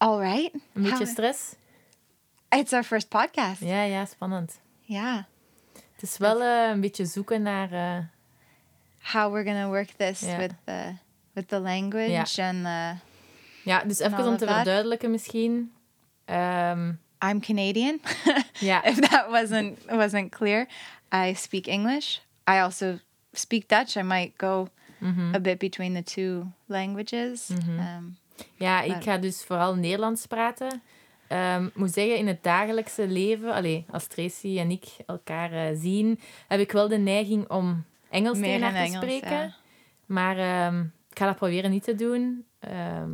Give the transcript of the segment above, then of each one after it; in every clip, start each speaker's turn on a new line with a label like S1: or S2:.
S1: all right. How-
S2: stress?
S1: It's our first podcast.
S2: Ja, ja, spannend.
S1: Yeah.
S2: Het is wel eh, een beetje zoeken naar... eh,
S1: How we're gonna work this
S2: Yeah.
S1: with the with the language and the.
S2: Ja, dus even om te
S1: that.
S2: verduidelijken misschien. Ehm,
S1: I'm Canadian.
S2: yeah.
S1: if that wasn't wasn't clear, I speak English. I also speak Dutch. I might go
S2: mhm.
S1: a bit between the two languages. Um,
S2: Ja, ik ga dus vooral Nederlands praten. Ehm, Ik moet zeggen, in het dagelijkse leven, allee, als Tracy en ik elkaar eh, zien, heb ik wel de neiging om Engels tegen haar te
S1: Engels,
S2: spreken.
S1: ja.
S2: Maar ehm, ik ga dat proberen niet te doen. Ehm,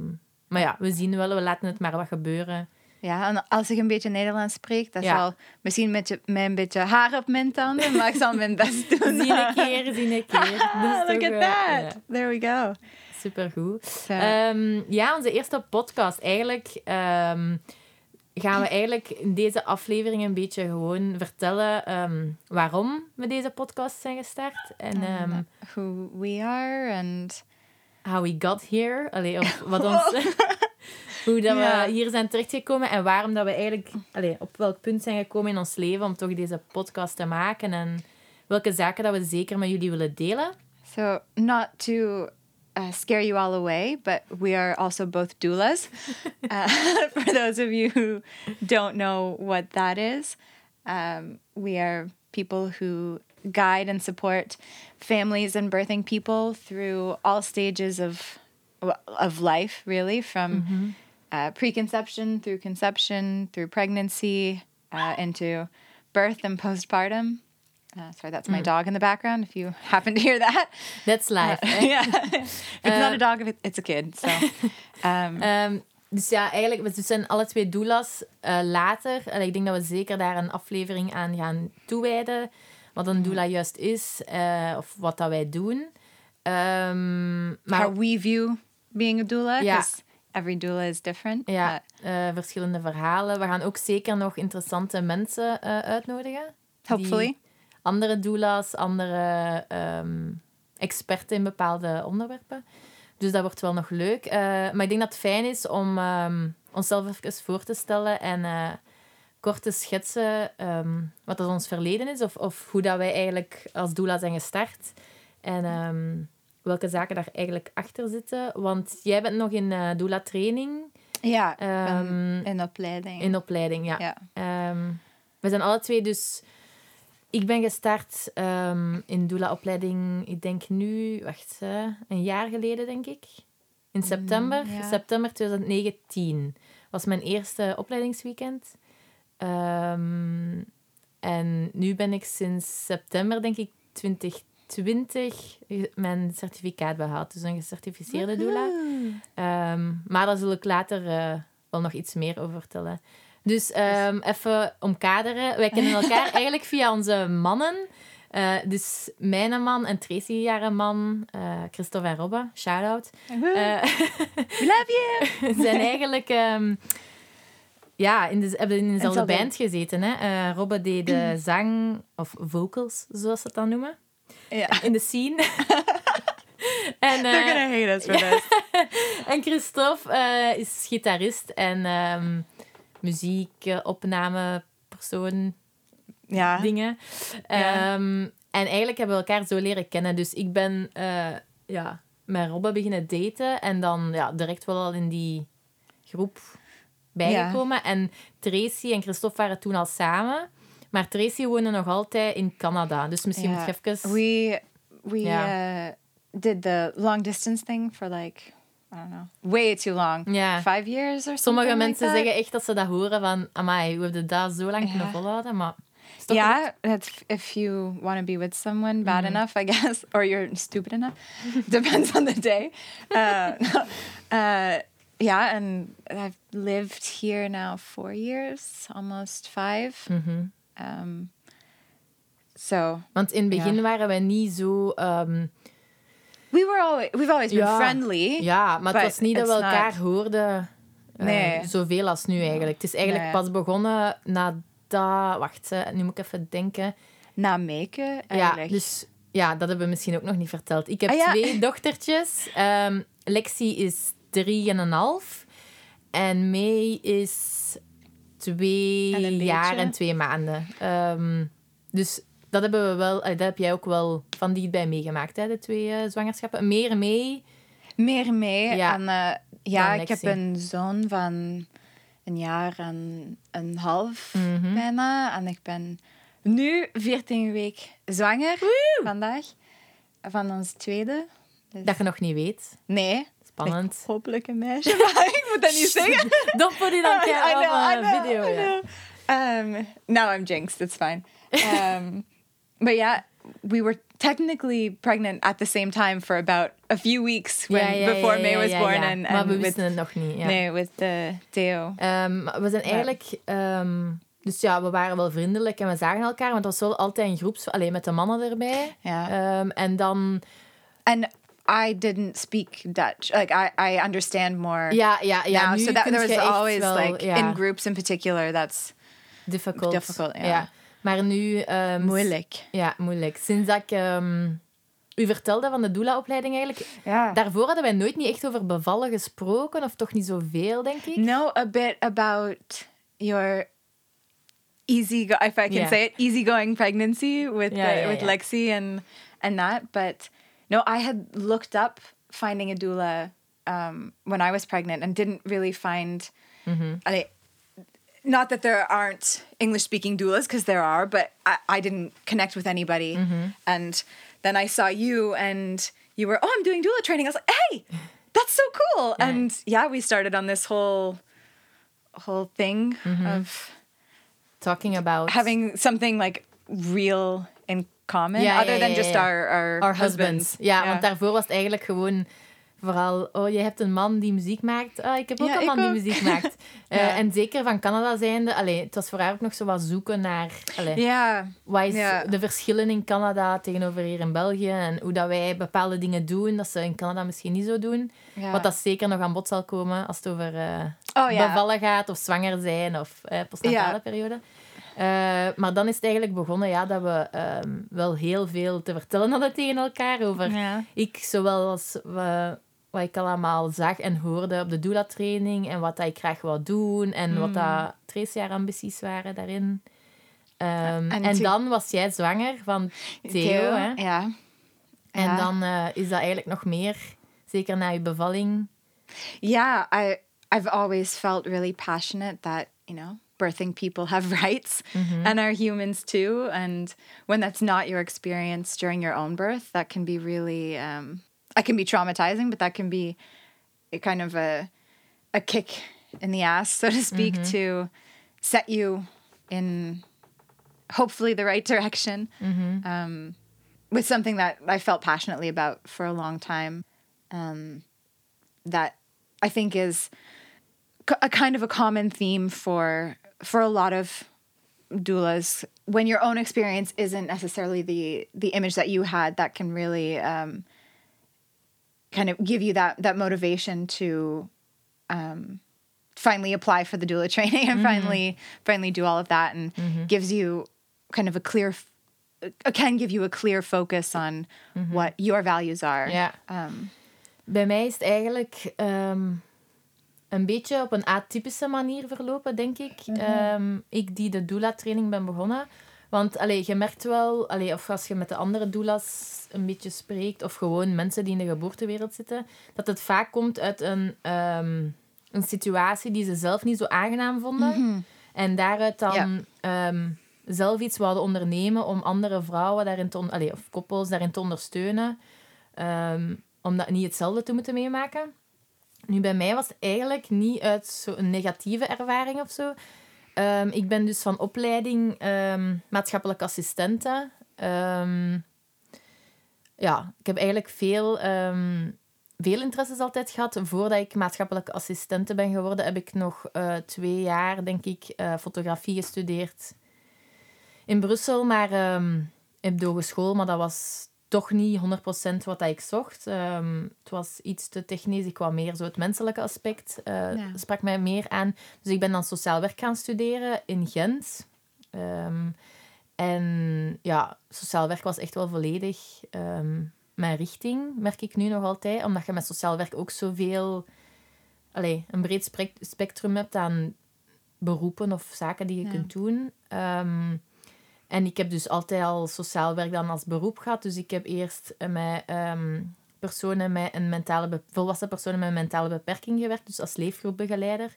S2: maar ja, we zien wel, we laten het maar wat gebeuren.
S1: Ja, en als ik een beetje Nederlands spreek, dat
S2: Ja.
S1: zal misschien met, je, met een beetje haar op mijn tanden, maar ik zal mijn best doen.
S2: Zie een keer, zie een keer.
S1: Look at that. There we go.
S2: Supergoed. Ehm, ja, onze eerste podcast. Eigenlijk ehm, gaan we eigenlijk in deze aflevering een beetje gewoon vertellen ehm, waarom we deze podcast zijn gestart. En ehm,
S1: who we are and
S2: how we got here. Allee, of wat ons... hoe dat
S1: Ja.
S2: we hier zijn terechtgekomen en waarom dat we eigenlijk... Allee, op welk punt zijn gekomen in ons leven om toch deze podcast te maken. En welke zaken dat we zeker met jullie willen delen.
S1: so not to uh, scare you all away, but we are also both doulas. uh, for those of you who don't know what that is, um, we are people who guide and support families and birthing people through all stages of of life, really, from uh, preconception through conception, through pregnancy, uh, into birth and postpartum. Uh, sorry, that's my dog in the background. If you happen to hear that,
S2: That's life. hè.
S1: yeah, if it's not a dog, if it's a kid. So, um,
S2: Ehm, dus ja, eigenlijk, we zijn alle twee doulas. Eh, later, allee, ik denk dat we zeker daar een aflevering aan gaan toewijden. Wat een doula juist is, eh, of wat dat wij doen. Ehm, maar
S1: how we view being a doula,
S2: Ja.
S1: every doula is different.
S2: ja, eh, verschillende verhalen. We gaan ook zeker nog interessante mensen eh, uitnodigen.
S1: hopefully,
S2: Andere doulas, andere ehm, experten in bepaalde onderwerpen. Dus dat wordt wel nog leuk. Eh, maar ik denk dat het fijn is om ehm, onszelf even voor te stellen en eh, kort te schetsen ehm, wat dat ons verleden is. Of, of hoe dat wij eigenlijk als doula zijn gestart. En welke zaken daar eigenlijk achter zitten. Want jij bent nog in eh doula training.
S1: ja, in opleiding.
S2: in opleiding, ja.
S1: ja.
S2: We zijn alle twee dus... Ik ben gestart ehm, in doula-opleiding, ik denk nu, wacht, eh, een jaar geleden, denk ik. In september,
S1: ja.
S2: september 2019 was mijn eerste opleidingsweekend. Ehm, en nu ben ik sinds september, denk ik, 2020 mijn certificaat behaald. Dus een gecertificeerde doula. Ehm, maar daar zul ik later eh, wel nog iets meer over vertellen. Dus ehm, even omkaderen. Wij kennen elkaar eigenlijk via onze mannen. Eh, dus mijn man en Tracy haar man, eh Christophe en Robbe, shout-out.
S1: We love you.
S2: zijn eigenlijk... ehm, ja, in de, hebben in dezelfde band gezeten. Hè? Robbe deed de zang, of vocals, zoals ze het dan noemen,
S1: Ja.
S2: in de scene. en,
S1: They're gonna hate us for this.
S2: en Christophe is gitarist en ehm muziekopnamepersoon,
S1: Ja.
S2: dingen.
S1: Ja.
S2: Ehm, en eigenlijk hebben we elkaar zo leren kennen. Dus ik ben eh, ja, met Robbe beginnen daten en dan ja, direct wel al in die groep bijgekomen. En Tracy en Christophe waren toen al samen. Maar Tracy woonde nog altijd in Canada. Dus misschien moet je even...
S1: We we
S2: Yeah.
S1: uh, did the long distance thing for like I don't know, way too long.
S2: Ja.
S1: Five years or something.
S2: Sommige mensen zeggen echt dat ze dat horen van... Amai, hoe heb je dat zo lang kunnen
S1: Ja.
S2: volhouden? Maar... toch
S1: Yeah, if you want to be with someone bad
S2: Mm-hmm.
S1: enough, I guess, or you're stupid enough. Depends on the day. Uh, uh, yeah, and I've lived here now four years, almost five.
S2: Mhm.
S1: Um, so
S2: Want in het begin
S1: Ja.
S2: waren we niet zo... ehm,
S1: we were always we've always been
S2: Ja.
S1: friendly.
S2: ja, maar het was niet dat we
S1: not-
S2: elkaar hoorden eh,
S1: Nee.
S2: zoveel als nu eigenlijk. Het is eigenlijk
S1: Nee.
S2: pas begonnen nadat... Wacht, eh, nu moet ik even denken.
S1: Na maken
S2: Ja,
S1: eigenlijk.
S2: dus ja, dat hebben we misschien ook nog niet verteld. Ik heb
S1: Ah, ja.
S2: twee dochtertjes. Ehm, Lexi is drie en een half. En May is twee
S1: En
S2: jaar en twee maanden. Ehm, dus dat hebben we wel... Dat heb jij ook wel van dichtbij meegemaakt, hè, de twee eh, zwangerschappen. Meer May.
S1: Meer mee.
S2: Ja.
S1: En eh, ja, ik heb een zoon van een jaar en een half
S2: Mhm.
S1: bijna. En ik ben nu 14 weken zwanger vandaag. Van ons tweede. Dus-
S2: Dat je nog niet weet.
S1: Nee.
S2: Spannend.
S1: Hopelijk een meisje, maar ik moet dat niet zeggen.
S2: Dat voor die keer op
S1: know,
S2: video.
S1: I
S2: Ja.
S1: know. Um, now I'm jinxed. It's fine. Um, but yeah, we were technically pregnant at the same time for about a few weeks when
S2: Ja, ja,
S1: before
S2: ja,
S1: May was born, and,
S2: maar
S1: and
S2: we
S1: with
S2: wisten het nog niet.
S1: Nee, with the Theo.
S2: Maar we zijn eigenlijk... ehm, dus ja, we waren wel vriendelijk en we zagen elkaar, want dat was wel altijd een groeps... Alleen met de mannen erbij.
S1: Ja.
S2: Ehm, en dan...
S1: And I didn't speak Dutch. Like I, I understand more
S2: Yeah, yeah, yeah.
S1: now. so that there was always
S2: wel,
S1: like in groups in particular. That's
S2: difficult.
S1: difficult, ja.
S2: Maar nu... ehm,
S1: moeilijk.
S2: Ja, moeilijk. Sinds dat ik ehm, u vertelde van de doula-opleiding eigenlijk...
S1: Ja.
S2: Daarvoor hadden wij nooit niet echt over bevallen gesproken, of toch niet zoveel, denk ik.
S1: know a bit about your easy go- if I can
S2: Yeah.
S1: say it easygoing pregnancy with
S2: Yeah,
S1: the,
S2: yeah,
S1: with. Lexi and and that but no I had looked up finding a doula um, when I was pregnant and didn't really find
S2: Mm-hmm.
S1: I, not that there aren't English speaking doulas because there are but I, I didn't connect with anybody
S2: Mm-hmm.
S1: and then I saw you and you were oh I'm doing doula training I was like hey that's so cool and yeah we started on this whole whole thing
S2: Mm-hmm.
S1: of
S2: Talking about...
S1: having something like real in common
S2: Ja,
S1: other
S2: ja,
S1: than
S2: ja,
S1: just our our,
S2: Our
S1: husbands.
S2: husbands. Ja, want daarvoor was het eigenlijk gewoon vooral... Oh, je hebt een man die muziek maakt. Ah, ik heb ook
S1: Ja,
S2: een man die muziek maakt. Eh. En zeker van Canada zijnde... Allee, het was voor haar ook nog zo wat zoeken naar... Allee,
S1: Ja,
S2: Wat is
S1: Ja.
S2: de verschillen in Canada tegenover hier in België? En hoe dat wij bepaalde dingen doen, dat ze in Canada misschien niet zo doen. Wat dat zeker nog aan bod zal komen als het over eh,
S1: Oh,
S2: bevallen gaat, of zwanger zijn, of eh, postnatale periode. Maar dan is het eigenlijk begonnen ja, dat we ehm, wel heel veel te vertellen hadden tegen elkaar over ik, zowel als we, wat ik allemaal zag en hoorde op de doula-training en wat dat ik graag wou doen en wat
S1: Mm.
S2: dat Trace haar ambities waren daarin. Ehm,
S1: En
S2: dan was jij zwanger van Theo, hè?
S1: Ja.
S2: En
S1: Ja.
S2: dan eh, is dat eigenlijk nog meer, zeker na je bevalling.
S1: Yeah, I I've always felt really passionate that, you know, birthing people have rights and are humans too. And when that's not your experience during your own birth, that can be really um that can be traumatizing, but that can be a kind of a a kick in the ass, so to speak, to set you in hopefully the right direction. Um, with something that I felt passionately about for a long time. Um, that I think is a kind of a common theme for for a lot of doulas when your own experience isn't necessarily the the image that you had that can really um, kind of give you that that motivation to um, finally apply for the doula training and finally finally do all of that and gives you kind of a clear uh, can give you a clear focus on what your values are
S2: Ja.
S1: um,
S2: Bij mij is het eigenlijk ehm, een beetje op een atypische manier verlopen, denk ik. Ehm, ik die de doula-training ben begonnen. Want allee, je merkt wel, allee, of als je met de andere doulas een beetje spreekt, of gewoon mensen die in de geboortewereld zitten, dat het vaak komt uit een, ehm, een situatie die ze zelf niet zo aangenaam vonden. En daaruit dan
S1: Ja.
S2: ehm, zelf iets wouden ondernemen om andere vrouwen daarin te, allee, of koppels daarin te ondersteunen. Ehm, om dat niet hetzelfde te moeten meemaken. Nu, bij mij was het eigenlijk niet uit zo'n negatieve ervaring of zo. Ehm, ik ben dus van opleiding ehm, maatschappelijk assistente. Ehm, ja, ik heb eigenlijk veel veel interesses altijd gehad. Voordat ik maatschappelijke assistente ben geworden, heb ik nog eh, twee jaar, denk ik, eh, fotografie gestudeerd in Brussel. Maar op de hogeschool, maar dat was toch niet 100% wat ik zocht. Ehm, het was iets te technisch. Ik wou meer zo het menselijke aspect.
S1: Ja.
S2: sprak mij meer aan. Dus ik ben dan sociaal werk gaan studeren in Gent. Ehm, en ja, sociaal werk was echt wel volledig ehm, mijn richting, merk ik nu nog altijd. Omdat je met sociaal werk ook zoveel... Allee, een breed spectrum hebt aan beroepen of zaken die je
S1: Ja.
S2: kunt doen. En ik heb dus altijd al sociaal werk dan als beroep gehad. Dus ik heb eerst eh, met ehm, personen met een mentale... volwassen personen met een mentale beperking gewerkt. Dus als leefgroepbegeleider.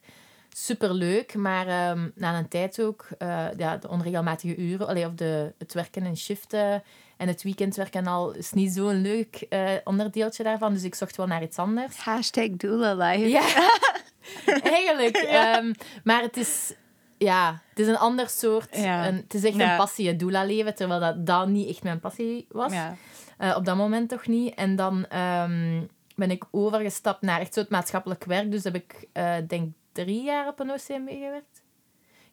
S2: Superleuk, maar ehm, na een tijd ook eh, ja, de onregelmatige uren, allee, of de, het werken in shiften en het weekendwerken al is niet zo'n leuk eh, onderdeeltje daarvan. Dus ik zocht wel naar iets anders.
S1: Hashtag doula life.
S2: Ja, eigenlijk. ehm, maar het is, ja, het is een ander soort.
S1: Ja.
S2: Een, het is echt
S1: Ja.
S2: een passie, het doula-leven, terwijl dat, dat niet echt mijn passie was.
S1: Ja.
S2: Eh, op dat moment toch niet. En dan ehm, ben ik overgestapt naar echt zo het maatschappelijk werk. Dus heb ik, eh, denk drie jaar op een OCMW gewerkt.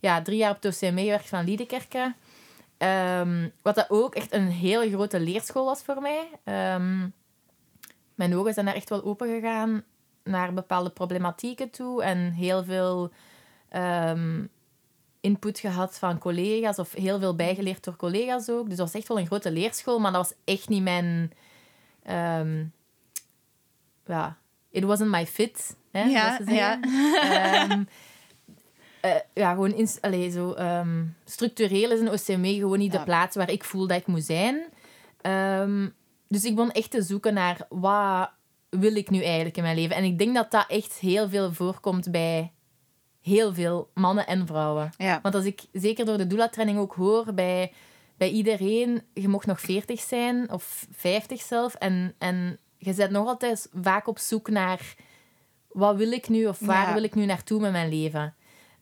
S2: Ja, drie jaar op het OCMW gewerkt van Liedekerke. Ehm, wat dat ook echt een hele grote leerschool was voor mij. Ehm, mijn ogen zijn daar echt wel open gegaan naar bepaalde problematieken toe. En heel veel input gehad van collega's. Of heel veel bijgeleerd door collega's ook. Dus dat was echt wel een grote leerschool. Maar dat was echt niet mijn... ehm, ja, it wasn't my fit. Hè,
S1: Ja,
S2: zeggen. Ehm, eh, ja, gewoon allee, zo, ehm, structureel is een OCME gewoon niet
S1: Ja.
S2: de plaats waar ik voel dat ik moet zijn. Dus ik begon echt te zoeken naar wat wil ik nu eigenlijk in mijn leven. En ik denk dat dat echt heel veel voorkomt bij heel veel mannen en vrouwen.
S1: Ja.
S2: Want als ik zeker door de doula-training ook hoor bij, bij iedereen, je mocht nog 40 zijn of 50 zelf. En, en je bent nog altijd vaak op zoek naar wat wil ik nu of waar
S1: Ja.
S2: wil ik nu naartoe met mijn leven.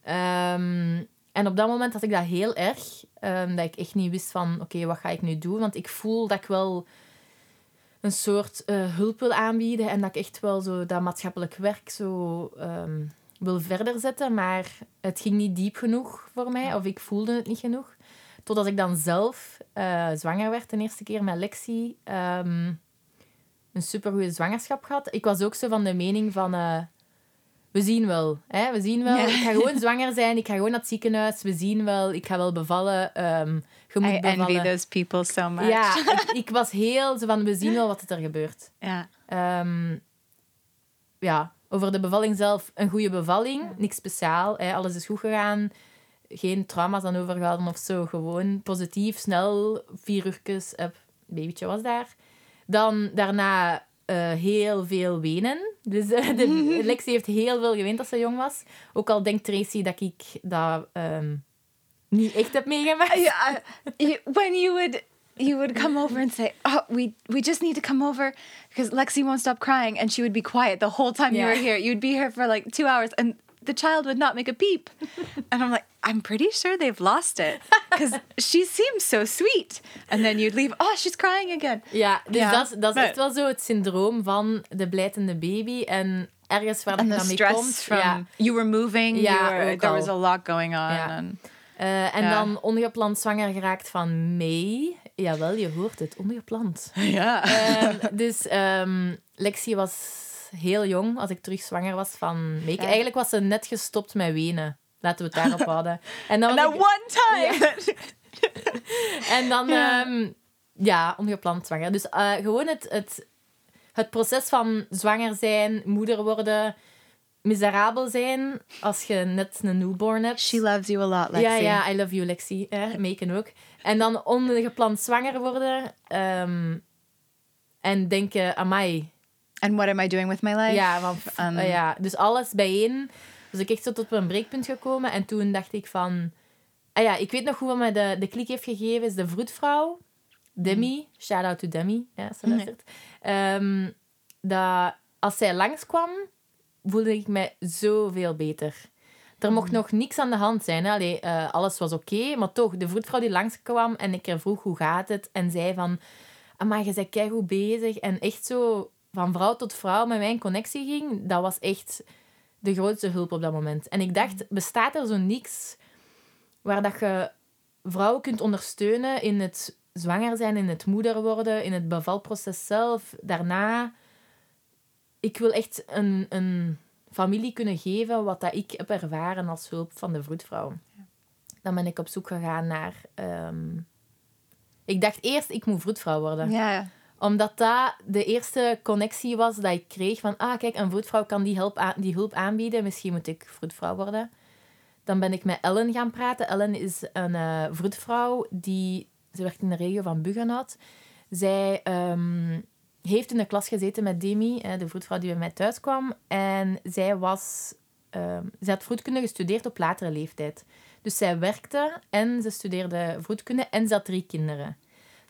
S2: Ehm, en op dat moment had ik dat heel erg. ehm, dat ik echt niet wist van, oké, wat ga ik nu doen? Want ik voel dat ik wel een soort eh, hulp wil aanbieden. En dat ik echt wel zo dat maatschappelijk werk zo ehm, wil verder zetten. Maar het ging niet diep genoeg voor mij. Of ik voelde het niet genoeg. Totdat ik dan zelf eh, zwanger werd de eerste keer met Lexi. Ehm, een supergoeie zwangerschap gehad. Ik was ook zo van de mening van... eh, we zien wel. Hè? We zien wel.
S1: Ja.
S2: Ik ga gewoon zwanger zijn. Ik ga gewoon naar het ziekenhuis. We zien wel. Ik ga wel bevallen. Ehm, je moet
S1: I envy those people so much.
S2: Ja, ik, ik was heel zo van... We zien wel wat er gebeurt.
S1: Ja.
S2: Ehm, ja, over de bevalling zelf. Een goede bevalling. Niks speciaal. Hè. Alles is goed gegaan. Geen trauma's aan overgehouden of zo. Gewoon positief, snel. Vier uurtjes. Heb, babytje was daar. Dan daarna eh, heel veel wenen. Dus eh, de, Lexi heeft heel veel geweend als ze jong was. Ook al denkt Tracy dat ik dat ehm, niet echt heb meegemaakt.
S1: Yeah, you, when you would you would come over and say, "Oh, we we just need to come over because Lexi won't stop crying," and she would be quiet the whole time you
S2: Yeah.
S1: were here. You'd be here for like two hours, and the child would not make a peep. and I'm like, I'm pretty sure they've lost it because she seems so sweet. And then you'd leave. Oh, she's crying again.
S2: Ja, dus
S1: Ja,
S2: dat, is- dat is
S1: maar-
S2: echt wel zo het syndroom van de blijtende baby. En ergens waar dat
S1: the
S2: dan mee komt.
S1: from
S2: ja.
S1: you were moving.
S2: Ja,
S1: you were, there
S2: al.
S1: was a lot going on.
S2: Ja.
S1: And
S2: Eh, en
S1: Ja.
S2: dan ongepland zwanger geraakt van May. Jawel, je hoort het, ongepland.
S1: yeah.
S2: Ehm, dus ehm, Lexi was heel jong als ik terug zwanger was van.
S1: Ja.
S2: Eigenlijk was ze net gestopt met wenen. Laten we het daarop houden. En dan, ik-
S1: one time.
S2: En dan,
S1: Ja.
S2: ja, ja ongepland zwanger. Dus eh, gewoon het, het, het proces van zwanger zijn, moeder worden, miserabel zijn als je net een newborn hebt.
S1: She loves you a lot, Lexi.
S2: Ja, ja, I love you, Lexi. Hè? Meken ook. En dan ongepland zwanger worden ehm, en denken, amai.
S1: And what am I doing with my life?
S2: Ja,
S1: Um,
S2: eh, ja, dus alles bijeen. Dus ik echt zo tot een breekpunt gekomen. En toen dacht ik van... Ah ja, ik weet nog hoe wat mij de, de klik heeft gegeven. Is de vroedvrouw, Demi. Shout out to Demi, ja, ze
S1: Mhm.
S2: luistert. Ehm, dat als zij langskwam, voelde ik mij zoveel beter. Er mocht nog niks aan de hand zijn. Hè. Allee, eh, alles was oké, maar toch, de vroedvrouw die langskwam en ik er vroeg hoe gaat het, en zei van, maar je bent keigoed bezig. En echt zo van vrouw tot vrouw met mij in connectie ging, dat was echt de grootste hulp op dat moment. En ik dacht, bestaat er zo niks waar dat je vrouwen kunt ondersteunen in het zwanger zijn, in het moeder worden, in het bevalproces zelf, daarna. Ik wil echt een, een familie kunnen geven wat dat ik heb ervaren als hulp van de vroedvrouw. Dan ben ik op zoek gegaan naar... ehm, Ik dacht eerst, ik moet vroedvrouw worden
S1: Yeah.
S2: omdat dat de eerste connectie was dat ik kreeg van, ah kijk, een vroedvrouw kan die hulp, aan- die hulp aanbieden, misschien moet ik vroedvrouw worden. Dan ben ik met Ellen gaan praten. Ellen is een eh vroedvrouw die, ze werkt in de regio van Buggenhout. Zij ehm, heeft in de klas gezeten met Demi, eh, de vroedvrouw die bij mij thuis kwam. En zij was, ehm, ze had vroedkunde gestudeerd op latere leeftijd. Dus zij werkte en ze studeerde vroedkunde en ze had drie kinderen.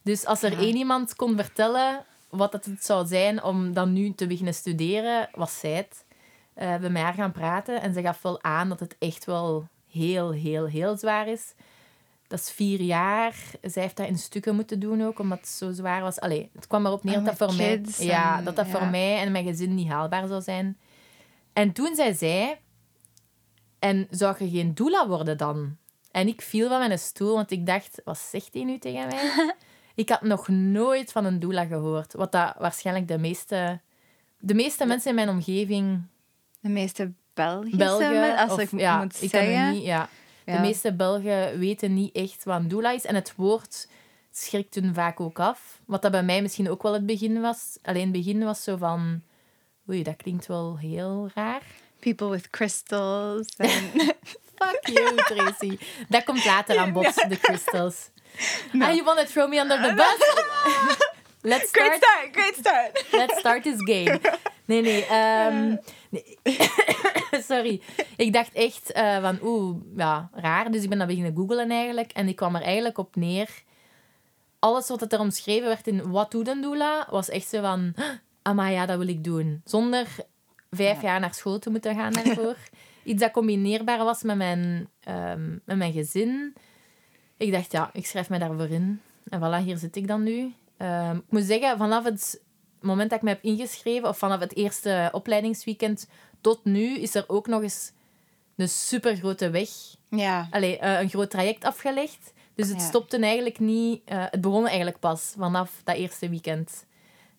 S2: Dus als er
S1: Ja.
S2: één iemand kon vertellen wat het zou zijn om dan nu te beginnen studeren, was zij het. Eh, bij mij gaan praten en ze gaf wel aan dat het echt wel heel, heel, heel zwaar is. Dat is vier jaar. Zij heeft dat in stukken moeten doen ook, omdat het zo zwaar was. Allee, het kwam erop neer
S1: En
S2: dat dat voor mij,
S1: kids
S2: ja,
S1: en-
S2: dat dat voor mij en mijn gezin niet haalbaar zou zijn. En toen zei zij, en zou je geen doula worden dan? En ik viel van mijn stoel, want ik dacht, wat zegt hij nu tegen mij? ik had nog nooit van een doula gehoord. Wat dat waarschijnlijk de meeste, de meeste mensen in mijn omgeving,
S1: De meeste Belgische
S2: Belgen,
S1: als
S2: of,
S1: ik
S2: ja,
S1: moet
S2: ik
S1: zeggen.
S2: niet, ja.
S1: Ja.
S2: De meeste Belgen weten niet echt wat een doula is. En het woord schrikt hun vaak ook af. Wat dat bij mij misschien ook wel het begin was. Alleen het begin was zo van... Oei, dat klinkt wel heel raar.
S1: People with crystals. and-
S2: Fuck you, Tracy. Dat komt later aan bod, de crystals. Ah, you want to throw me under the bus? Let's
S1: great
S2: start,
S1: start, great start.
S2: let's start this game. Nee, nee. ehm, nee. Sorry. Ik dacht echt eh, van, oeh, ja, raar. Dus ik ben dat beginnen googlen eigenlijk. En ik kwam er eigenlijk op neer. Alles wat er omschreven werd in wat doet een doula, was echt zo van, ah, ja, dat wil ik doen. Zonder vijf jaar naar school te moeten gaan daarvoor. Iets dat combineerbaar was met mijn, ehm, met mijn gezin. Ik dacht, ja, ik schrijf me daarvoor in. En voilà, hier zit ik dan nu. Ehm, ik moet zeggen, vanaf het moment dat ik me heb ingeschreven, of vanaf het eerste opleidingsweekend tot nu, is er ook nog eens een super grote weg,
S1: Ja.
S2: allee, eh, een groot traject afgelegd. Dus het
S1: Ja.
S2: stopte eigenlijk niet, eh, het begon eigenlijk pas vanaf dat eerste weekend.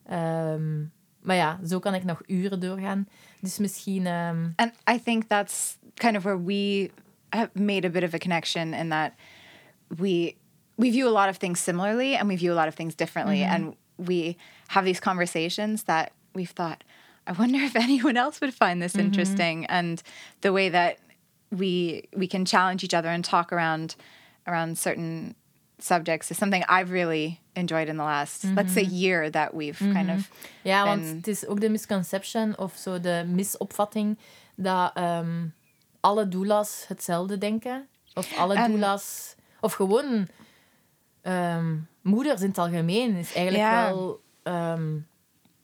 S2: Ehm, maar ja, zo kan ik nog uren doorgaan. Dus misschien, ehm,
S1: And I think that's kind of where we have made a bit of a connection in that we we view a lot of things similarly and we view a lot of things differently and we have these conversations that we've thought I wonder if anyone else would find this mm-hmm. interesting and the way that we we can challenge each other and talk around around certain subjects is something I've really enjoyed in the last let's say mm-hmm. year that we've kind of
S2: Ja, want
S1: En-
S2: het is ook de misconception of zo de misopvatting dat ehm, alle doulas hetzelfde denken. Of alle
S1: En-
S2: doulas... Of gewoon ehm, moeders in het algemeen is eigenlijk
S1: Ja.
S2: wel ehm,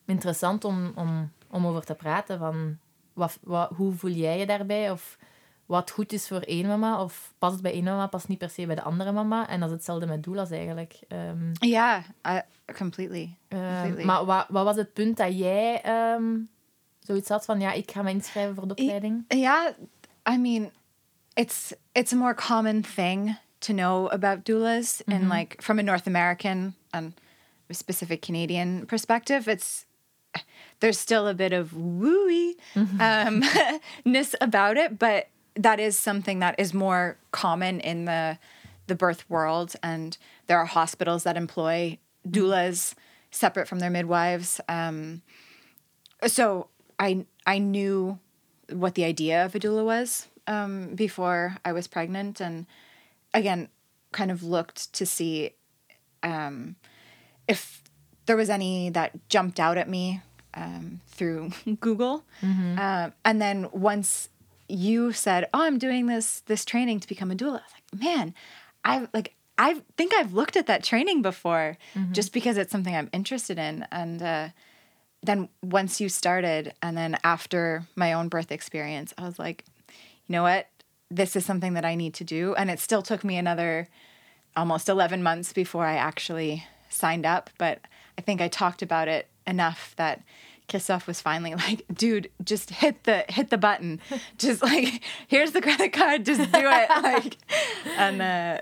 S2: interessant om, om, om over te praten. Van wat, wat, hoe voel jij je daarbij? Of wat goed is voor één mama. Of past het bij één mama, past niet per se bij de andere mama. En dat is hetzelfde met doulas eigenlijk. Ehm,
S1: yeah, I, completely.
S2: Ehm,
S1: Completely.
S2: maar wat, wat was het punt dat jij ehm, zoiets had van, ja, ik ga me inschrijven voor de opleiding?
S1: Yeah, I mean, it's it's a more common thing to know about doulas, and like from a North American and specific Canadian perspective, it's there's still a bit of wooey um, ness about it, but that is something that is more common in the the birth world, and there are hospitals that employ doulas separate from their midwives. Um, so I I knew what the idea of a doula was um, before I was pregnant, and again, kind of looked to see um, if there was any that jumped out at me um, through Google, um, and then once you said, "Oh, I'm doing this this training to become a doula," I was like, "Man, I like." I think I've looked at that training before, just because it's something I'm interested in, and uh, then once you started and then after my own birth experience i was like you know what? This is something that i need to do. And it still took me another almost 11 months before i actually signed up but i think i talked about it enough that Kissoff was finally like, dude, just hit the hit the button. Just like, here's the credit card, just do it. like, and uh,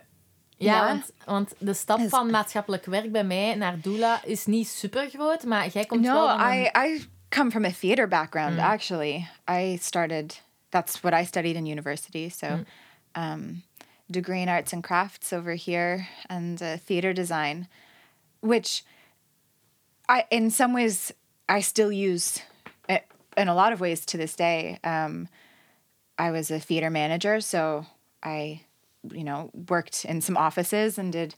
S2: Ja,
S1: Ja.
S2: Want, want de stap
S1: Is-
S2: van maatschappelijk werk bij mij naar doula is niet super groot, maar jij komt wel
S1: no,
S2: van een-
S1: I I come from a theater background. Actually, I started. That's what I studied in university. So, um, degree in arts and crafts over here, and uh, theater design, which I in some ways I still use it in a lot of ways to this day. Um, I was a theater manager, so I, you know, worked in some offices and did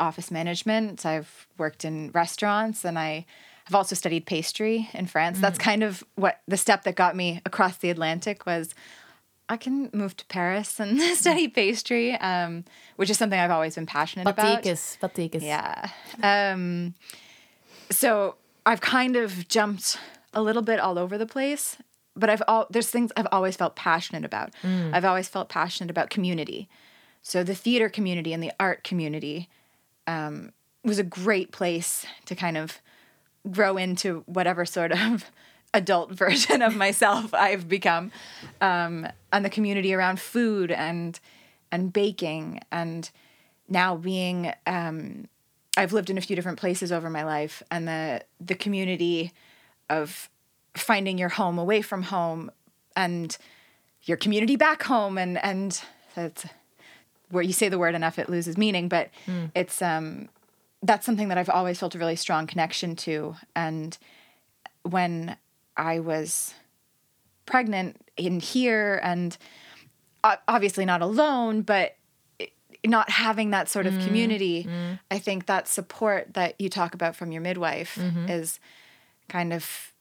S1: office management. I've worked in restaurants, and I have also studied pastry in France. That's kind of what the step that got me across the Atlantic was. I can move to Paris and study pastry, um, which is something I've always been passionate about.
S2: Patekes.
S1: Yeah. Um, so I've kind of jumped a little bit all over the place, but I've all there's things I've always felt passionate about. I've always felt passionate about community. So the theater community and the art community um, was a great place to kind of grow into whatever sort of adult version of myself I've become, um, and the community around food and and baking and now being um, I've lived in a few different places over my life, and the the community of finding your home away from home and your community back home, and and that's where you say the word enough it loses meaning, but it's um that's something that I've always felt a really strong connection to, and when I was pregnant in here and obviously not alone, but not having that sort of mm-hmm. community, mm-hmm. I think that support that you talk about from your midwife mm-hmm. is kind of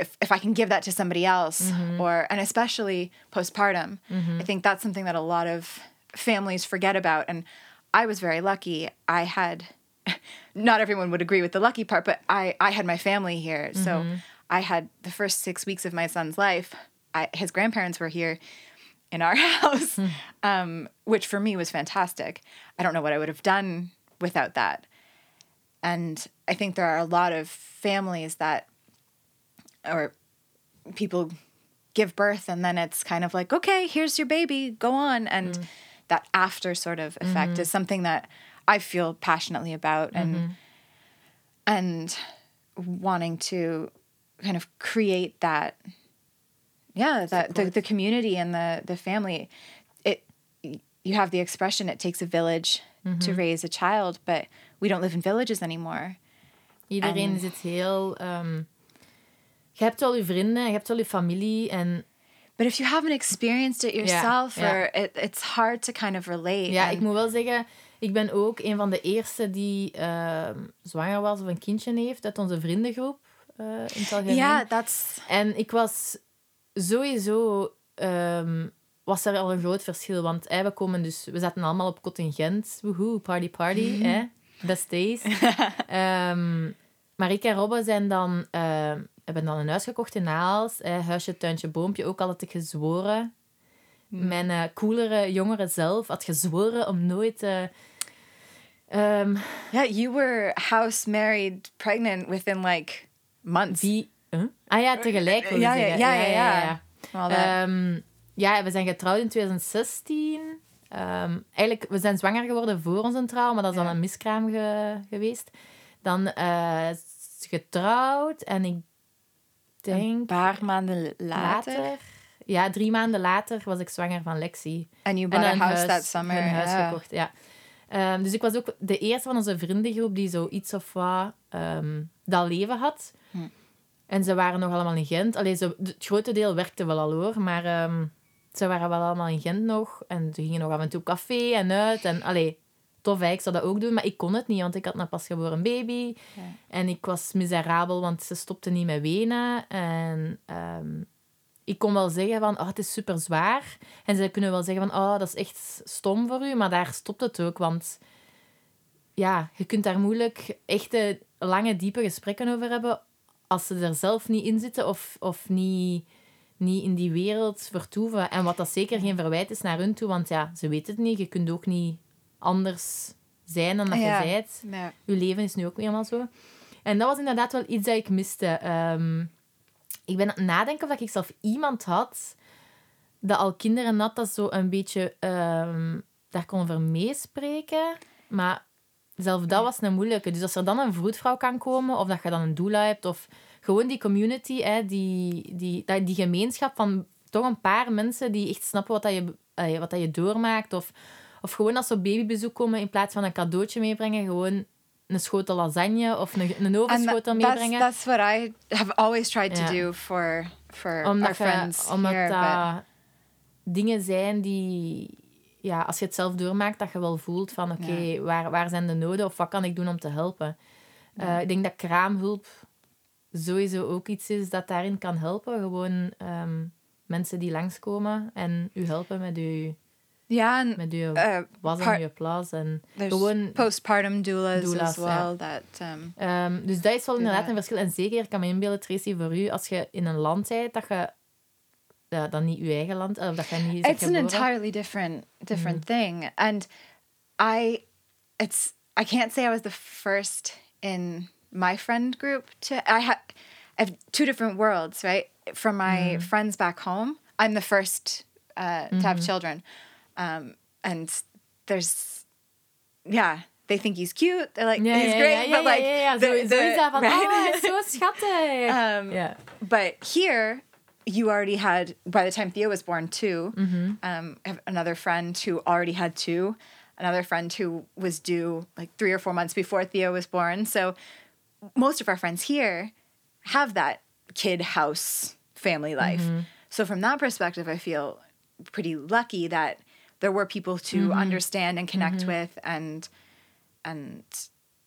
S1: if, if I can give that to somebody else or and especially postpartum, I think that's something that a lot of families forget about. And I was very lucky. I had not everyone would agree with the lucky part, but I I had my family here. So I had the first 6 weeks of my son's life. I, his grandparents were here in our house, hmm. um, which for me was fantastic. I don't know what I would have done without that. And I think there are a lot of families that, or people give birth and then it's kind of like, okay, here's your baby, go on. And hmm. that after sort of effect mm-hmm. is something that I feel passionately about and, mm-hmm. and wanting to kind of create that yeah that the, the community and the the family it you have the expression it takes a village to raise a child but we don't live in villages anymore
S2: Iedereen
S1: En-
S2: zit heel... ehm, je hebt wel je vrienden, je hebt wel je familie en
S1: but if you haven't experienced it yourself
S2: yeah.
S1: or it, it's hard to kind of relate
S2: Ja,
S1: And-
S2: ik moet wel zeggen, ik ben ook een van de eerste die ehm, zwanger was of een kindje heeft uit onze vriendengroep. eh, in het algemeen.
S1: yeah that's
S2: En ik was sowieso... ehm, was er al een groot verschil, want eh, we komen dus... We zaten allemaal op contingent. Woehoe, party party, hè. Best days. Ehm, maar ik en Robbe zijn dan... ehm, hebben dan een huis gekocht in Naals. Eh, huisje, tuintje, boompje. Ook al had ik gezworen. Mijn eh, coolere jongere zelf had gezworen om nooit... eh, ehm,
S1: yeah you were house married pregnant within like months.
S2: Huh? Ah ja, tegelijk wil je
S1: Ja, ja,
S2: zeggen.
S1: ja, ja, ja.
S2: Ehm, ja, we zijn getrouwd in 2016. Ehm, eigenlijk, we zijn zwanger geworden voor onze trouw, maar dat is dan een miskraam ge- geweest. Dan eh, getrouwd en ik
S1: een
S2: denk
S1: paar maanden later,
S2: later... Ja, drie maanden later was ik zwanger van Lexi.
S1: you
S2: En
S1: bought a
S2: een
S1: house
S2: huis,
S1: that summer
S2: Een huis
S1: yeah.
S2: gekocht, ja. Ehm, dus ik was ook de eerste van onze vriendengroep die zo iets of wat ehm, dat leven had. En ze waren nog allemaal in Gent. Allee, ze, het grote deel werkte wel al hoor, maar ehm, ze waren wel allemaal in Gent nog. En ze gingen nog af en toe café en uit. En allee, tof, hè, ik zou dat ook doen, maar ik kon het niet, want ik had een pasgeboren baby.
S1: Ja.
S2: En ik was miserabel, want ze stopte niet met wenen. En ehm, ik kon wel zeggen van, oh, het is super zwaar. En ze kunnen wel zeggen van, oh, dat is echt stom voor u. Maar daar stopt het ook, want ja, je kunt daar moeilijk echte lange, diepe gesprekken over hebben als ze er zelf niet in zitten of, of niet, niet in die wereld vertoeven. En wat dat zeker geen verwijt is naar hun toe, want ja, ze weten het niet. Je kunt ook niet anders zijn dan dat
S1: Ja.
S2: je bent.
S1: Ja.
S2: Uw leven is nu ook niet helemaal zo. En dat was inderdaad wel iets dat ik miste. Ehm, ik ben aan het nadenken of ik zelf iemand had dat al kinderen had dat zo een beetje ehm, daar kon over meespreken. Maar zelf dat was een moeilijke. Dus als er dan een vroedvrouw kan komen, of dat je dan een doula hebt, of gewoon die community, hè, die, die, die gemeenschap van toch een paar mensen die echt snappen wat, dat je, eh, wat dat je doormaakt. Of, of gewoon als ze op babybezoek komen, in plaats van een cadeautje meebrengen, gewoon een schotel lasagne of een, een
S1: And that's,
S2: meebrengen.
S1: that's what I have always tried to
S2: Ja.
S1: do for, for our
S2: omdat je-
S1: friends
S2: omdat
S1: here. but-
S2: dat dingen zijn die, ja, als je het zelf doormaakt, dat je wel voelt van oké, waar, waar zijn de noden of wat kan ik doen om te helpen? Eh, ik denk dat kraamhulp sowieso ook iets is dat daarin kan helpen. Gewoon ehm, mensen die langskomen en u helpen met uw,
S1: and
S2: met uw
S1: uh,
S2: was en uw plaats. En gewoon,
S1: postpartum doulas,
S2: doulas,
S1: as well. That um,
S2: ehm, dus dat is wel inderdaad een verschil. En zeker, ik kan me inbeelden, Tracy, voor u, als je in een land bent dat je ja, dan niet je er, eigen er land, of dat je er niet bent
S1: it's an entirely different different mm. thing. And i it's i can't say i was the first in my friend group to i have i have two different worlds right? From my mm. friends back home i'm the first uh, to have mm-hmm. children. Um, and there's yeah they think he's cute they're like
S2: Ja,
S1: he's
S2: ja,
S1: great
S2: ja,
S1: but like the-
S2: Zo, zo
S1: the-
S2: is dat van,
S1: right?
S2: Ah, oh, zo schattig.
S1: Um,
S2: ja.
S1: but here you already had by the time theo was born 2 mm-hmm. um, I have another friend who already had two. Another friend who was due like three or four months before theo was born. So most of our friends here have that kid house family life. Mm-hmm. So from that perspective i feel pretty lucky that there were people to mm-hmm. understand and connect with and and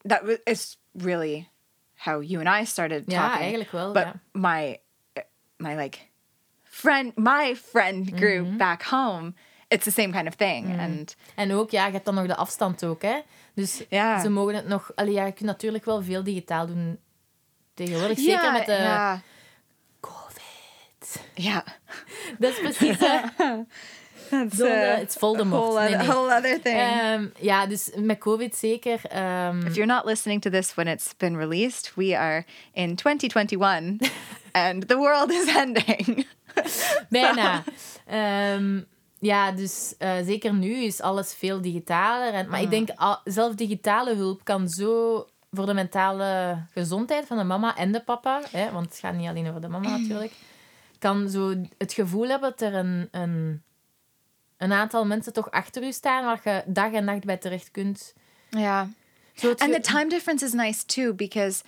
S1: that is really how you and i started
S2: Ja,
S1: talking.
S2: Eigenlijk wel,
S1: but
S2: ja.
S1: my my like friend my friend group
S2: Mm-hmm.
S1: back home it's the same kind of thing and
S2: En ook, ja, je hebt dan nog de afstand ook, hè. Dus
S1: Ja.
S2: ze mogen het nog... Allee, ja, je kunt natuurlijk wel veel digitaal doen tegenwoordig. Zeker
S1: yeah
S2: met de
S1: yeah
S2: COVID.
S1: yeah
S2: Dat is precies...
S1: That's
S2: Zonde,
S1: uh,
S2: het is Voldemort.
S1: whole,
S2: Nee,
S1: other,
S2: nee.
S1: whole other thing
S2: Ehm, ja, dus met COVID zeker... ehm,
S1: if you're not listening to this when it's been released we are in 2021 and the world is ending
S2: Bijna. Ehm, ja, dus eh, zeker nu is alles veel digitaler. En, maar ik denk, al, zelf digitale hulp kan zo voor de mentale gezondheid van de mama en de papa, hè, want het gaat niet alleen over de mama natuurlijk, kan zo het gevoel hebben dat er een, een, een aantal mensen toch achter u staan waar je dag en nacht bij terecht kunt.
S1: And
S2: ge-
S1: the time difference is nice too because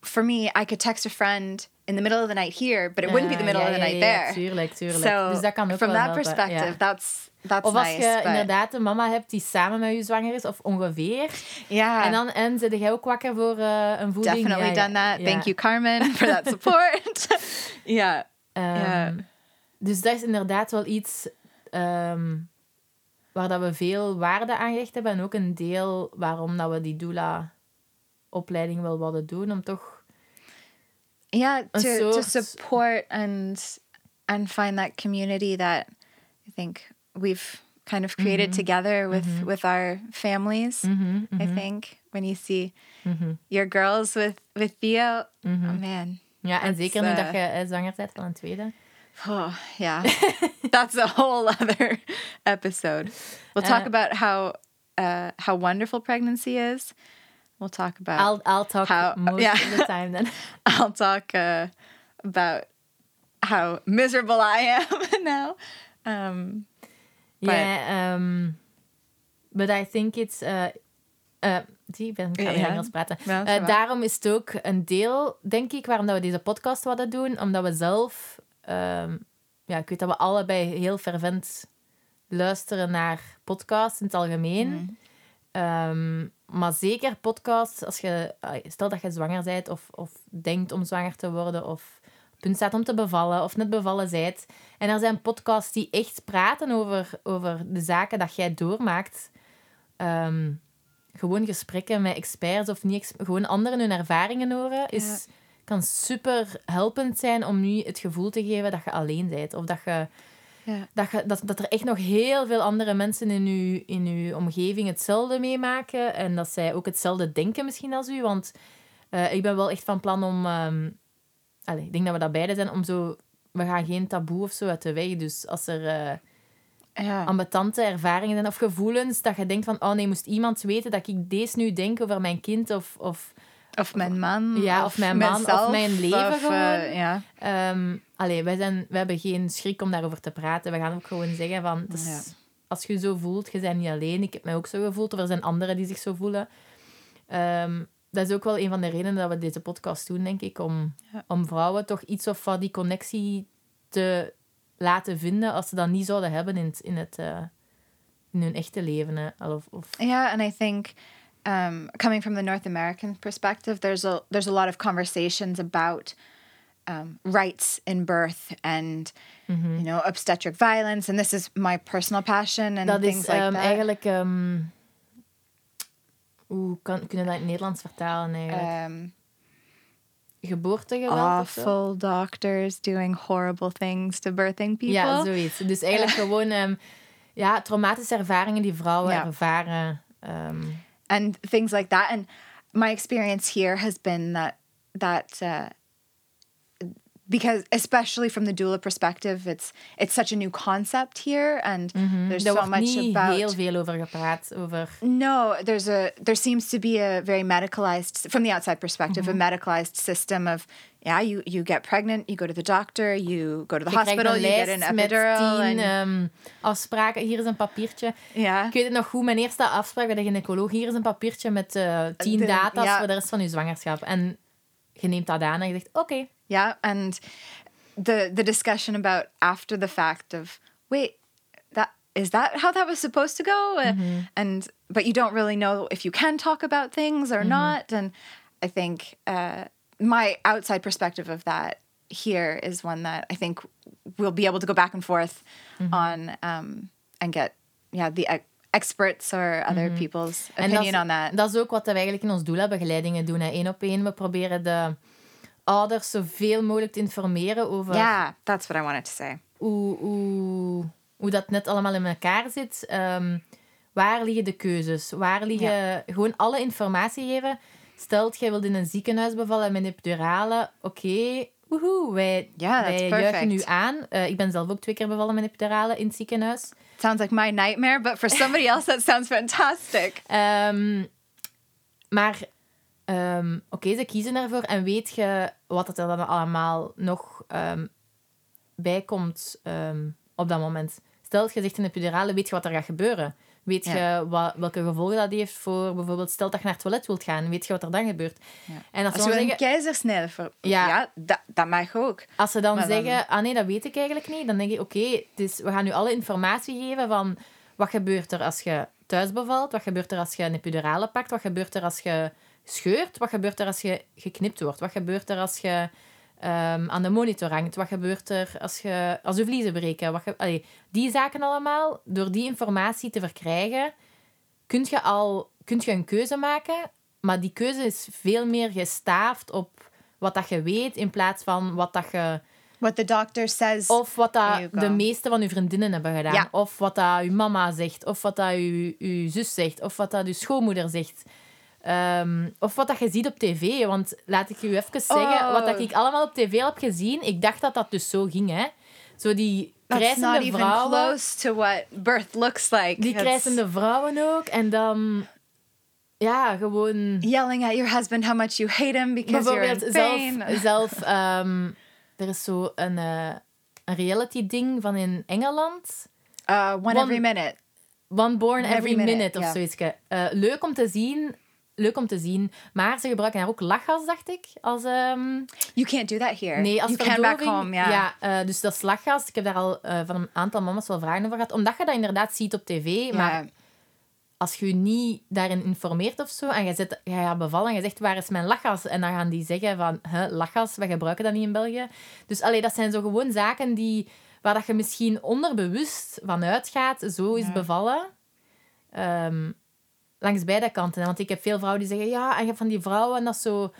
S1: for me, I could text a friend in the middle of the night here, but it wouldn't be the
S2: Ja,
S1: middle
S2: ja,
S1: of the
S2: ja,
S1: night
S2: ja,
S1: there.
S2: tuurlijk, tuurlijk.
S1: So
S2: dus dat kan ook
S1: from
S2: wel
S1: that
S2: helpen,
S1: perspective,
S2: ja.
S1: that's that's
S2: Of als
S1: nice.
S2: je
S1: but-
S2: inderdaad een mama hebt die samen met je zwanger is, of ongeveer.
S1: yeah,
S2: En dan en zit jij ook wakker voor eh, een voeding?
S1: definitely
S2: Ja, ja,
S1: done that.
S2: ja.
S1: Thank you, Carmen, for that support. yeah,
S2: Ehm,
S1: Ja.
S2: Dus dat is inderdaad wel iets ehm, waar dat we veel waarde aan gehecht hebben. En ook een deel waarom dat we die doula-opleiding wel wilden doen. Om toch...
S1: yeah, to to support and and find that community that I think we've kind of created together with with our families. I think when you see your girls with with Theo, oh man.
S2: Ja, en zeker nu
S1: eh,
S2: dat je eh, zwanger bent van een tweede.
S1: Oh, yeah. That's a whole other episode. We'll talk
S2: Uh,
S1: about how uh, how wonderful pregnancy is. We'll talk about
S2: I'll, I'll talk
S1: How-
S2: most
S1: yeah.
S2: of the time then.
S1: I'll talk uh, about how miserable I am now. Um,
S2: Ja, um, but I think it's... eh, zie, ik ben ik ga weer. Engels praten.
S1: Ja,
S2: Eh, daarom is het ook een deel, denk ik, waarom dat we deze podcast wilden doen. Omdat we zelf... ehm, ja, ik weet dat we allebei heel fervent luisteren naar podcasts in het algemeen.
S1: Mm.
S2: Ehm, maar zeker podcasts, als je, stel dat je zwanger bent of, of denkt om zwanger te worden of op punt staat om te bevallen of net bevallen bent. En er zijn podcasts die echt praten over, over de zaken dat jij doormaakt. Ehm, gewoon gesprekken met experts of niet, gewoon anderen hun ervaringen horen, is, kan super helpend zijn om nu het gevoel te geven dat je alleen bent. Of dat, je,
S1: Ja.
S2: dat, je, dat, dat er echt nog heel veel andere mensen in je, in uw omgeving hetzelfde meemaken. En dat zij ook hetzelfde denken misschien als u. Want eh, ik ben wel echt van plan om... ehm, allee, ik denk dat we dat beide zijn, om zo... We gaan geen taboe of zo uit de weg. Dus als er uh,
S1: Ja.
S2: ambetante ervaringen zijn of gevoelens, dat je denkt van, oh nee, moest iemand weten dat ik deze nu denk over mijn kind of... of
S1: Of mijn man.
S2: Ja, of mijn man, of mijn leven
S1: of, eh,
S2: gewoon.
S1: ja.
S2: Ehm, allee, wij, zijn, wij hebben geen schrik om daarover te praten. We gaan ook gewoon zeggen van...
S1: Ja.
S2: Als je je zo voelt, je bent niet alleen. Ik heb mij ook zo gevoeld. Of er zijn anderen die zich zo voelen. Ehm, dat is ook wel een van de redenen dat we deze podcast doen, denk ik. Om,
S1: Ja.
S2: om vrouwen toch iets of wat die connectie te laten vinden... als ze dat niet zouden hebben in, het, in, het, eh, in hun echte leven. Hè. Of, of,
S1: Yeah, and I think um, coming from the North American perspective, there's a there's a lot of conversations about um, rights in birth and you know obstetric violence, and this is my personal passion and
S2: dat
S1: things
S2: is
S1: like
S2: ehm,
S1: that.
S2: eigenlijk... ehm, hoe kan, kunnen we dat in het Nederlands vertalen eigenlijk?
S1: Um,
S2: Geboortegeweld of zo?
S1: awful doctors doing horrible things to birthing people.
S2: Ja, zoiets. Dus eigenlijk gewoon ehm, ja, traumatische ervaringen die vrouwen
S1: Ja.
S2: ervaren. ehm,
S1: and things like that. And my experience here has been that that uh, because especially from the doula perspective, it's it's such a new concept here, and there's
S2: er
S1: so much about.
S2: heel veel over gepraat. Over,
S1: No, there's a there seems to be a very medicalized from the outside perspective, a medicalized system of yeah, you you get pregnant, you go to the doctor, you go to the
S2: je
S1: hospital, you get an
S2: met
S1: epidural,
S2: tien
S1: and
S2: ehm, afspraken. Hier is een papiertje.
S1: yeah.
S2: Ik weet het nog goed, mijn eerste afspraak bij de gynaecoloog. Hier is een papiertje met eh, tien
S1: De-
S2: data's
S1: ja.
S2: voor de rest van je zwangerschap. En je neemt dat aan en je zegt, oké.
S1: Yeah, and the the discussion about after the fact of wait, that is that how that was supposed to go, Uh, and but you don't really know if you can talk about things or not, and I think uh, my outside perspective of that here is one that I think we'll be able to go back and forth on um, and get yeah the ex- experts or other people's
S2: En
S1: opinion
S2: dat,
S1: on that.
S2: dat is ook wat we eigenlijk in ons doula-begeleidingen doen. Eén op één. We proberen de ouders zoveel mogelijk te informeren over
S1: yeah, that's what I wanted to say.
S2: hoe, hoe, hoe dat net allemaal in elkaar zit. Ehm, waar liggen de keuzes? Waar liggen... Gewoon alle informatie geven. Stelt, jij wilt in een ziekenhuis bevallen met epiduralen. Oké, woehoe. Wij,
S1: Ja, that's
S2: wij juichen
S1: perfect.
S2: u aan. Eh, ik ben zelf ook twee keer bevallen met epiduralen in het ziekenhuis.
S1: Sounds like my nightmare, but for somebody else that sounds fantastic.
S2: Ehm, maar ehm, oké, ze kiezen ervoor. En weet je wat er dan allemaal nog ehm, bij komt op dat moment? Stel, je zegt een epidurale, weet je wat er gaat gebeuren? Weet
S1: Ja.
S2: je wat, welke gevolgen dat heeft voor bijvoorbeeld... Stel dat je naar het toilet wilt gaan, weet je wat er dan gebeurt? En als,
S1: Als je een keizersnede voor...
S2: Ja.
S1: Ja, dat, dat mag ook.
S2: als ze dan
S1: Maar dan-
S2: zeggen, ah nee, dat weet ik eigenlijk niet, dan denk je, oké, dus we gaan nu alle informatie geven van wat gebeurt er als je thuis bevalt, wat gebeurt er als je een epidurale pakt, wat gebeurt er als je scheurt, wat gebeurt er als je geknipt wordt, wat gebeurt er als je ehm, aan de monitor hangt, wat gebeurt er als je als je vliezen breken, wat ge- allee, die zaken allemaal, door die informatie te verkrijgen, kun je al kun je een keuze maken, maar die keuze is veel meer gestaafd op wat dat je weet, in plaats van wat dat je...
S1: What the doctor says.
S2: Of wat dat de meeste van uw vriendinnen hebben gedaan.
S1: Ja.
S2: Of wat dat uw mama zegt. Of wat dat uw, uw zus zegt. Of wat dat uw schoonmoeder zegt. Ehm, of wat dat je ziet op tv. Want laat ik u even zeggen,
S1: Oh.
S2: wat dat ik allemaal op tv heb gezien, ik dacht dat dat dus zo ging. Hè. Zo die krijzende
S1: even
S2: vrouwen.
S1: close to what birth looks like.
S2: Die krijzende vrouwen ook. En dan... Ja, gewoon...
S1: Yelling at your husband how much you hate him because you're in
S2: Bijvoorbeeld
S1: pain.
S2: zelf... zelf ehm, er is zo een, eh, een reality-ding van in Engeland.
S1: Uh, one
S2: One-
S1: every minute.
S2: One Born Every,
S1: Every
S2: Minute,
S1: minute,
S2: of
S1: ja.
S2: zoiets. Eh, leuk om te zien. Leuk om te zien. Maar ze gebruiken daar ook lachgas, dacht ik. Als, ehm,
S1: You can't do that here.
S2: nee, als
S1: you can back
S2: verdoving.
S1: home, yeah.
S2: eh, dus dat is lachgas. Ik heb daar al eh, van een aantal mama's wel vragen over gehad. Omdat je dat inderdaad ziet op tv. Maar
S1: Ja.
S2: als je je niet daarin informeert of zo, en je, zet, je gaat bevallen en je zegt, waar is mijn lachgas? En dan gaan die zeggen van, huh, lachgas, we gebruiken dat niet in België. Dus allee, dat zijn zo gewoon zaken die, waar dat je misschien onderbewust van uitgaat, zo is
S1: Ja.
S2: bevallen. Ehm, langs beide kanten. Want ik heb veel vrouwen die zeggen, ja, en je hebt van die vrouwen dat zo...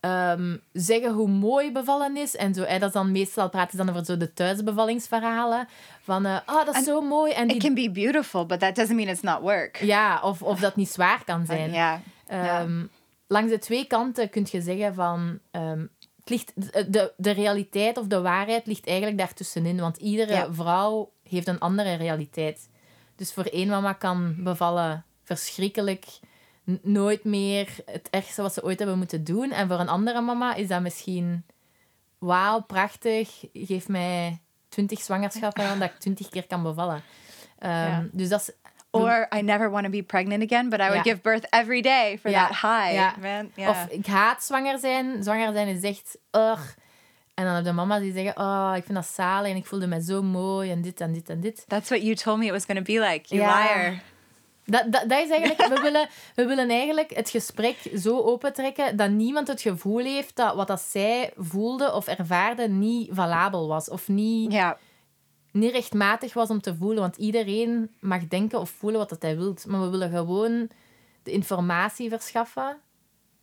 S2: ehm, zeggen hoe mooi bevallen is. En zo, hè, dat is dan meestal praten ze dan over zo de thuisbevallingsverhalen. Van, ah, dat is zo mooi. En die
S1: It can be beautiful, but that doesn't mean it's not work.
S2: ja, of, of dat niet zwaar kan zijn.
S1: Yeah.
S2: Ehm, Langs de twee kanten kun je zeggen van... ehm, het ligt, de, de realiteit of de waarheid ligt eigenlijk daartussenin. Want iedere
S1: Ja.
S2: vrouw heeft een andere realiteit. Dus voor één mama kan bevallen verschrikkelijk, nooit meer het ergste wat ze ooit hebben moeten doen. En voor een andere mama is dat misschien, wauw, prachtig, geef mij twintig zwangerschappen dat ik twintig keer kan bevallen. Ehm,
S1: Ja.
S2: Dus dat is
S1: Or I never want to be pregnant again, but I would
S2: Ja.
S1: give birth every day for
S2: Ja.
S1: that high, man.
S2: Of ik haat zwanger zijn. Zwanger zijn is echt... Ugh. En dan heb je mama's die zeggen... Oh, ik vind dat zalig en ik voelde me zo mooi en dit en dit en dit.
S1: That's what you told me it was going to be like. You liar.
S2: Dat, dat, dat is eigenlijk... We willen, we willen eigenlijk het gesprek zo opentrekken dat niemand het gevoel heeft dat wat dat zij voelde of ervaarde niet valabel was. Of niet,
S1: Yeah.
S2: niet rechtmatig was om te voelen. Want iedereen mag denken of voelen wat dat hij wil. Maar we willen gewoon de informatie verschaffen.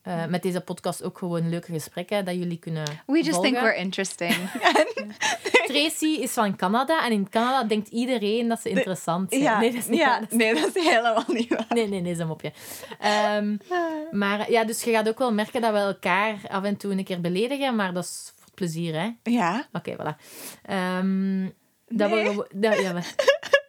S2: Eh, met deze podcast ook gewoon leuke gesprekken dat jullie kunnen
S1: We just think we're interesting.
S2: Tracy is van Canada en in Canada denkt iedereen dat ze interessant zijn.
S1: ja.
S2: Nee, dat is niet
S1: ja.
S2: waar, dat is-
S1: Nee, dat is helemaal niet waar.
S2: Nee, nee, nee, dat is een mopje. Ehm, maar ja, dus je gaat ook wel merken dat we elkaar af en toe een keer beledigen, maar dat is voor het plezier, hè?
S1: Ja.
S2: Oké, voilà. Ehm, dat we
S1: Nee.
S2: dat, ja, maar-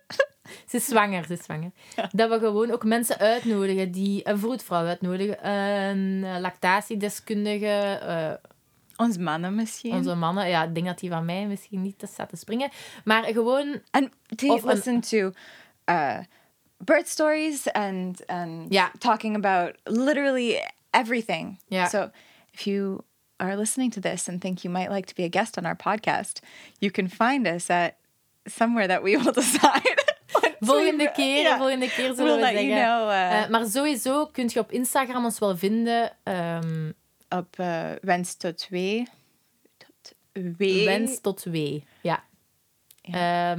S2: ze is zwanger, ze is zwanger. Dat we gewoon ook mensen uitnodigen die een vroedvrouw uitnodigen, een eh, lactatiedeskundige, eh,
S1: Ons mannen misschien.
S2: onze mannen. Ja, ik denk dat die van mij misschien niet te staat te springen. Maar gewoon
S1: to
S2: Of een-
S1: listen to uh, birth stories and and
S2: Yeah.
S1: talking about literally everything.
S2: Yeah.
S1: So if you are listening to this and think you might like to be a guest on our podcast, you can find us at somewhere that we will decide.
S2: Volgende
S1: we-
S2: keer, volgende keer zullen we zeggen.
S1: you know. Uh,
S2: Eh, maar sowieso kun je op Instagram ons wel vinden. ehm
S1: op uh, wens tot wee. Tot wee.
S2: wens tot wee. Ja.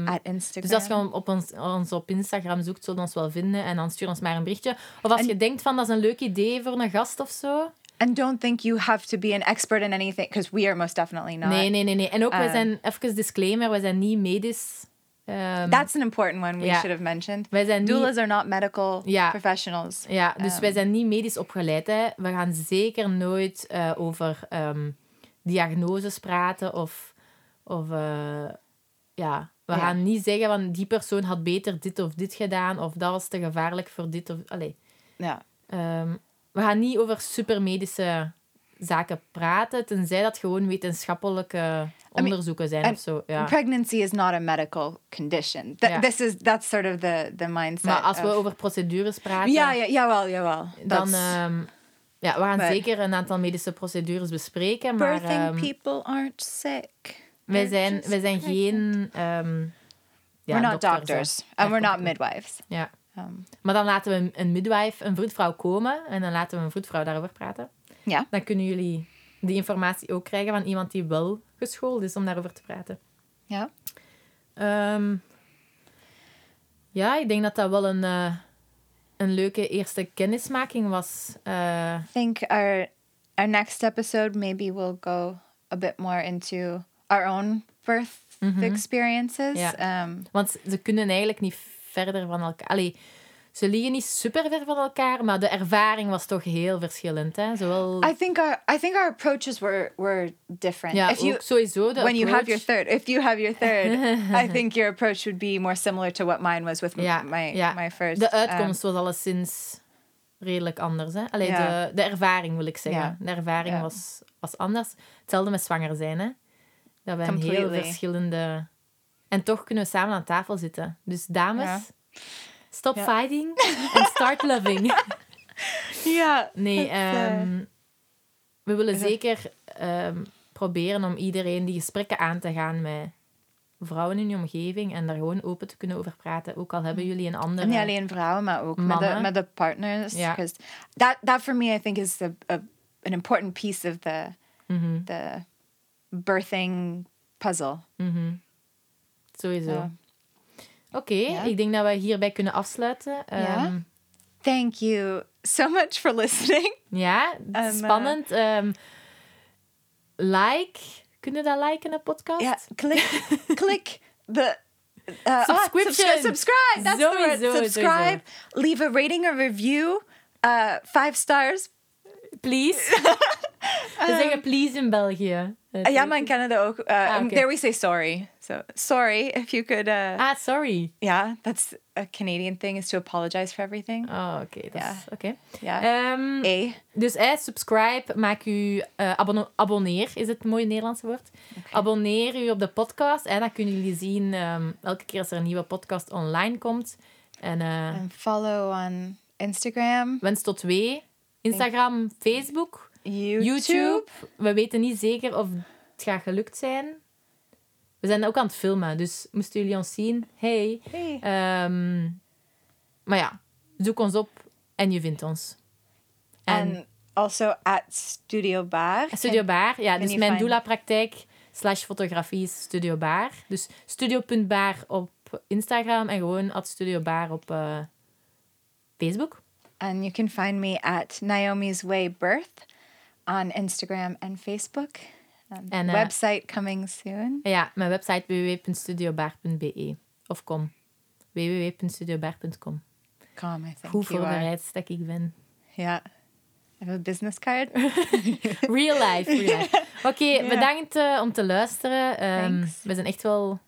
S1: At Instagram.
S2: dus als je op ons, ons op Instagram zoekt, zullen we ons wel vinden. En dan stuur ons maar een berichtje. Of als
S1: En-
S2: je denkt van dat is een leuk idee voor een gast of zo.
S1: And don't think you have to be an expert in anything, because we are most definitely not.
S2: Nee, nee, nee, nee. En ook, wij
S1: Eh.
S2: zijn, even disclaimer, wij zijn niet medisch. Ehm,
S1: That's an important one we
S2: Yeah.
S1: should have mentioned.
S2: wij zijn niet...
S1: Doulas are not medical professionals.
S2: Ja, dus wij zijn niet medisch opgeleid. Hè. We gaan zeker nooit eh, over ehm, diagnoses praten of... of eh, ja, we
S1: Ja.
S2: gaan niet zeggen van die persoon had beter dit of dit gedaan of dat was te gevaarlijk voor dit of... Allee.
S1: Ja.
S2: Ehm, we gaan niet over supermedische zaken praten, tenzij dat gewoon wetenschappelijke onderzoeken zijn of zo. Ja.
S1: Pregnancy is not a medical condition. Th-. This is that's sort of the the mindset.
S2: Maar als we over procedures praten,
S1: ja, ja, jawel, jawel.
S2: dan... Ehm, ja, we gaan zeker een aantal medische procedures bespreken, maar...
S1: birthing
S2: ehm,
S1: people aren't sick.
S2: Wij
S1: They're
S2: zijn, wij zijn geen... ehm, ja,
S1: we're not doctors,
S2: Ja,
S1: and we're not midwives.
S2: Ja.
S1: Um,
S2: Maar dan laten we een, een midwife, een vroedvrouw komen en dan laten we een vroedvrouw daarover praten.
S1: Ja.
S2: Dan kunnen jullie die informatie ook krijgen van iemand die wel geschoold is om daarover te praten.
S1: yeah.
S2: Ehm, ja, ik denk dat dat wel een, eh, een leuke eerste kennismaking was. Eh,
S1: I think our our next episode maybe we'll go a bit more into our own birth experiences.
S2: Ja.
S1: Um,
S2: want ze kunnen eigenlijk niet verder van elkaar... Allee, ze liggen niet super ver van elkaar, maar de ervaring was toch heel verschillend. Hè? Zowel...
S1: I think our I think our approaches were were different.
S2: ja,
S1: if you
S2: sowieso
S1: when you have your
S2: approach.
S1: third, if you have your third, I think your approach would be more similar to what mine was with
S2: Ja,
S1: my
S2: ja.
S1: my first.
S2: De
S1: um,
S2: uitkomst was alleszins redelijk anders. Hè? Allee,
S1: Ja.
S2: de, de ervaring wil ik zeggen. De ervaring was, was anders. Hetzelfde met zwanger zijn. Hè? Dat we heel verschillende... En toch kunnen we samen aan tafel zitten. Dus dames. Stop
S1: Ja.
S2: fighting and start loving.
S1: yeah.
S2: Nee,
S1: uh,
S2: ehm, we willen zeker ehm, proberen om iedereen die gesprekken aan te gaan met vrouwen in je omgeving en daar gewoon open te kunnen over praten. Ook al hebben jullie een andere...
S1: Niet alleen vrouwen, maar ook met de,
S2: Mannen.
S1: met de partners.
S2: Ja.
S1: Because that, that for me, I think is a, an important piece of the,
S2: Mhm,
S1: the birthing puzzle.
S2: mhm. Sowieso.
S1: Ja.
S2: Oké,
S1: Ja.
S2: ik denk dat we hierbij kunnen afsluiten.
S1: Ja.
S2: Ehm,
S1: Thank you so much for listening.
S2: ja,
S1: eh,
S2: spannend. Ehm, like. Kunnen dat liken, een podcast?
S1: Yeah, click, click the uh, ah,
S2: Subscription.
S1: subscri- subscribe. That's the word.
S2: Sowieso,
S1: Subscribe. Leave a rating or review. Uh, five stars.
S2: Please. We zeggen please in België.
S1: Uh, ja, maar in Canada ook. Uh,
S2: Ah.
S1: There we say sorry. So sorry if you could. Uh,
S2: Ah, sorry.
S1: yeah, that's a Canadian thing is to apologize for everything.
S2: Oh, oké.
S1: Ja.
S2: is- oké.
S1: Yeah. A.
S2: dus eh, subscribe, maak u eh, abonno- abonneer, is het mooie Nederlandse woord. Abonneer u op de podcast en dan kunnen jullie zien ehm, elke keer als er een nieuwe podcast online komt. En eh,
S1: And follow on Instagram,
S2: wens tot twee. Instagram, Facebook,
S1: YouTube.
S2: YouTube. We weten niet zeker of het gaat gelukt zijn. We zijn ook aan het filmen, dus moesten jullie ons zien, hey.
S1: Hey.
S2: Ehm, maar ja, zoek ons op en je vindt ons. En,
S1: And also at Studio Bar.
S2: Studio Baar, ja, dus mijn doula-praktijk slash fotografie is Studio Baar. Dus studio.baar op Instagram en gewoon at Studio Baar op eh, Facebook.
S1: And you can find me at Naomi's Way Birth on Instagram and Facebook. Um,
S2: And, uh,
S1: website coming soon.
S2: En ja, mijn website www.studiobaar.be of com. www.studiobaar.com.
S1: Com, I think
S2: Hoe
S1: you are.
S2: voorbereid dat ik ben.
S1: Yeah. I have a business card.
S2: Real life, real life. Oké, bedankt eh, om te luisteren.
S1: Thanks.
S2: we zijn echt wel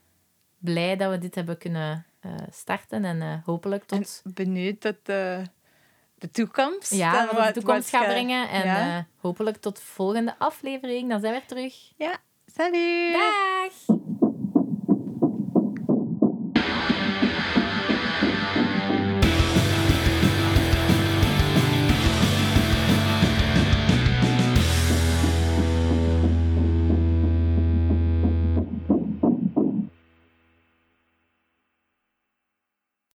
S2: blij dat we dit hebben kunnen eh, starten. En eh, hopelijk tot...
S1: En benieuwd tot de, de toekomst.
S2: ja,
S1: dan
S2: wat de toekomst gaat
S1: ge-
S2: brengen. En
S1: ja.
S2: eh, hopelijk tot de volgende aflevering. Dan zijn we er terug.
S1: ja. Salut!
S2: Dag!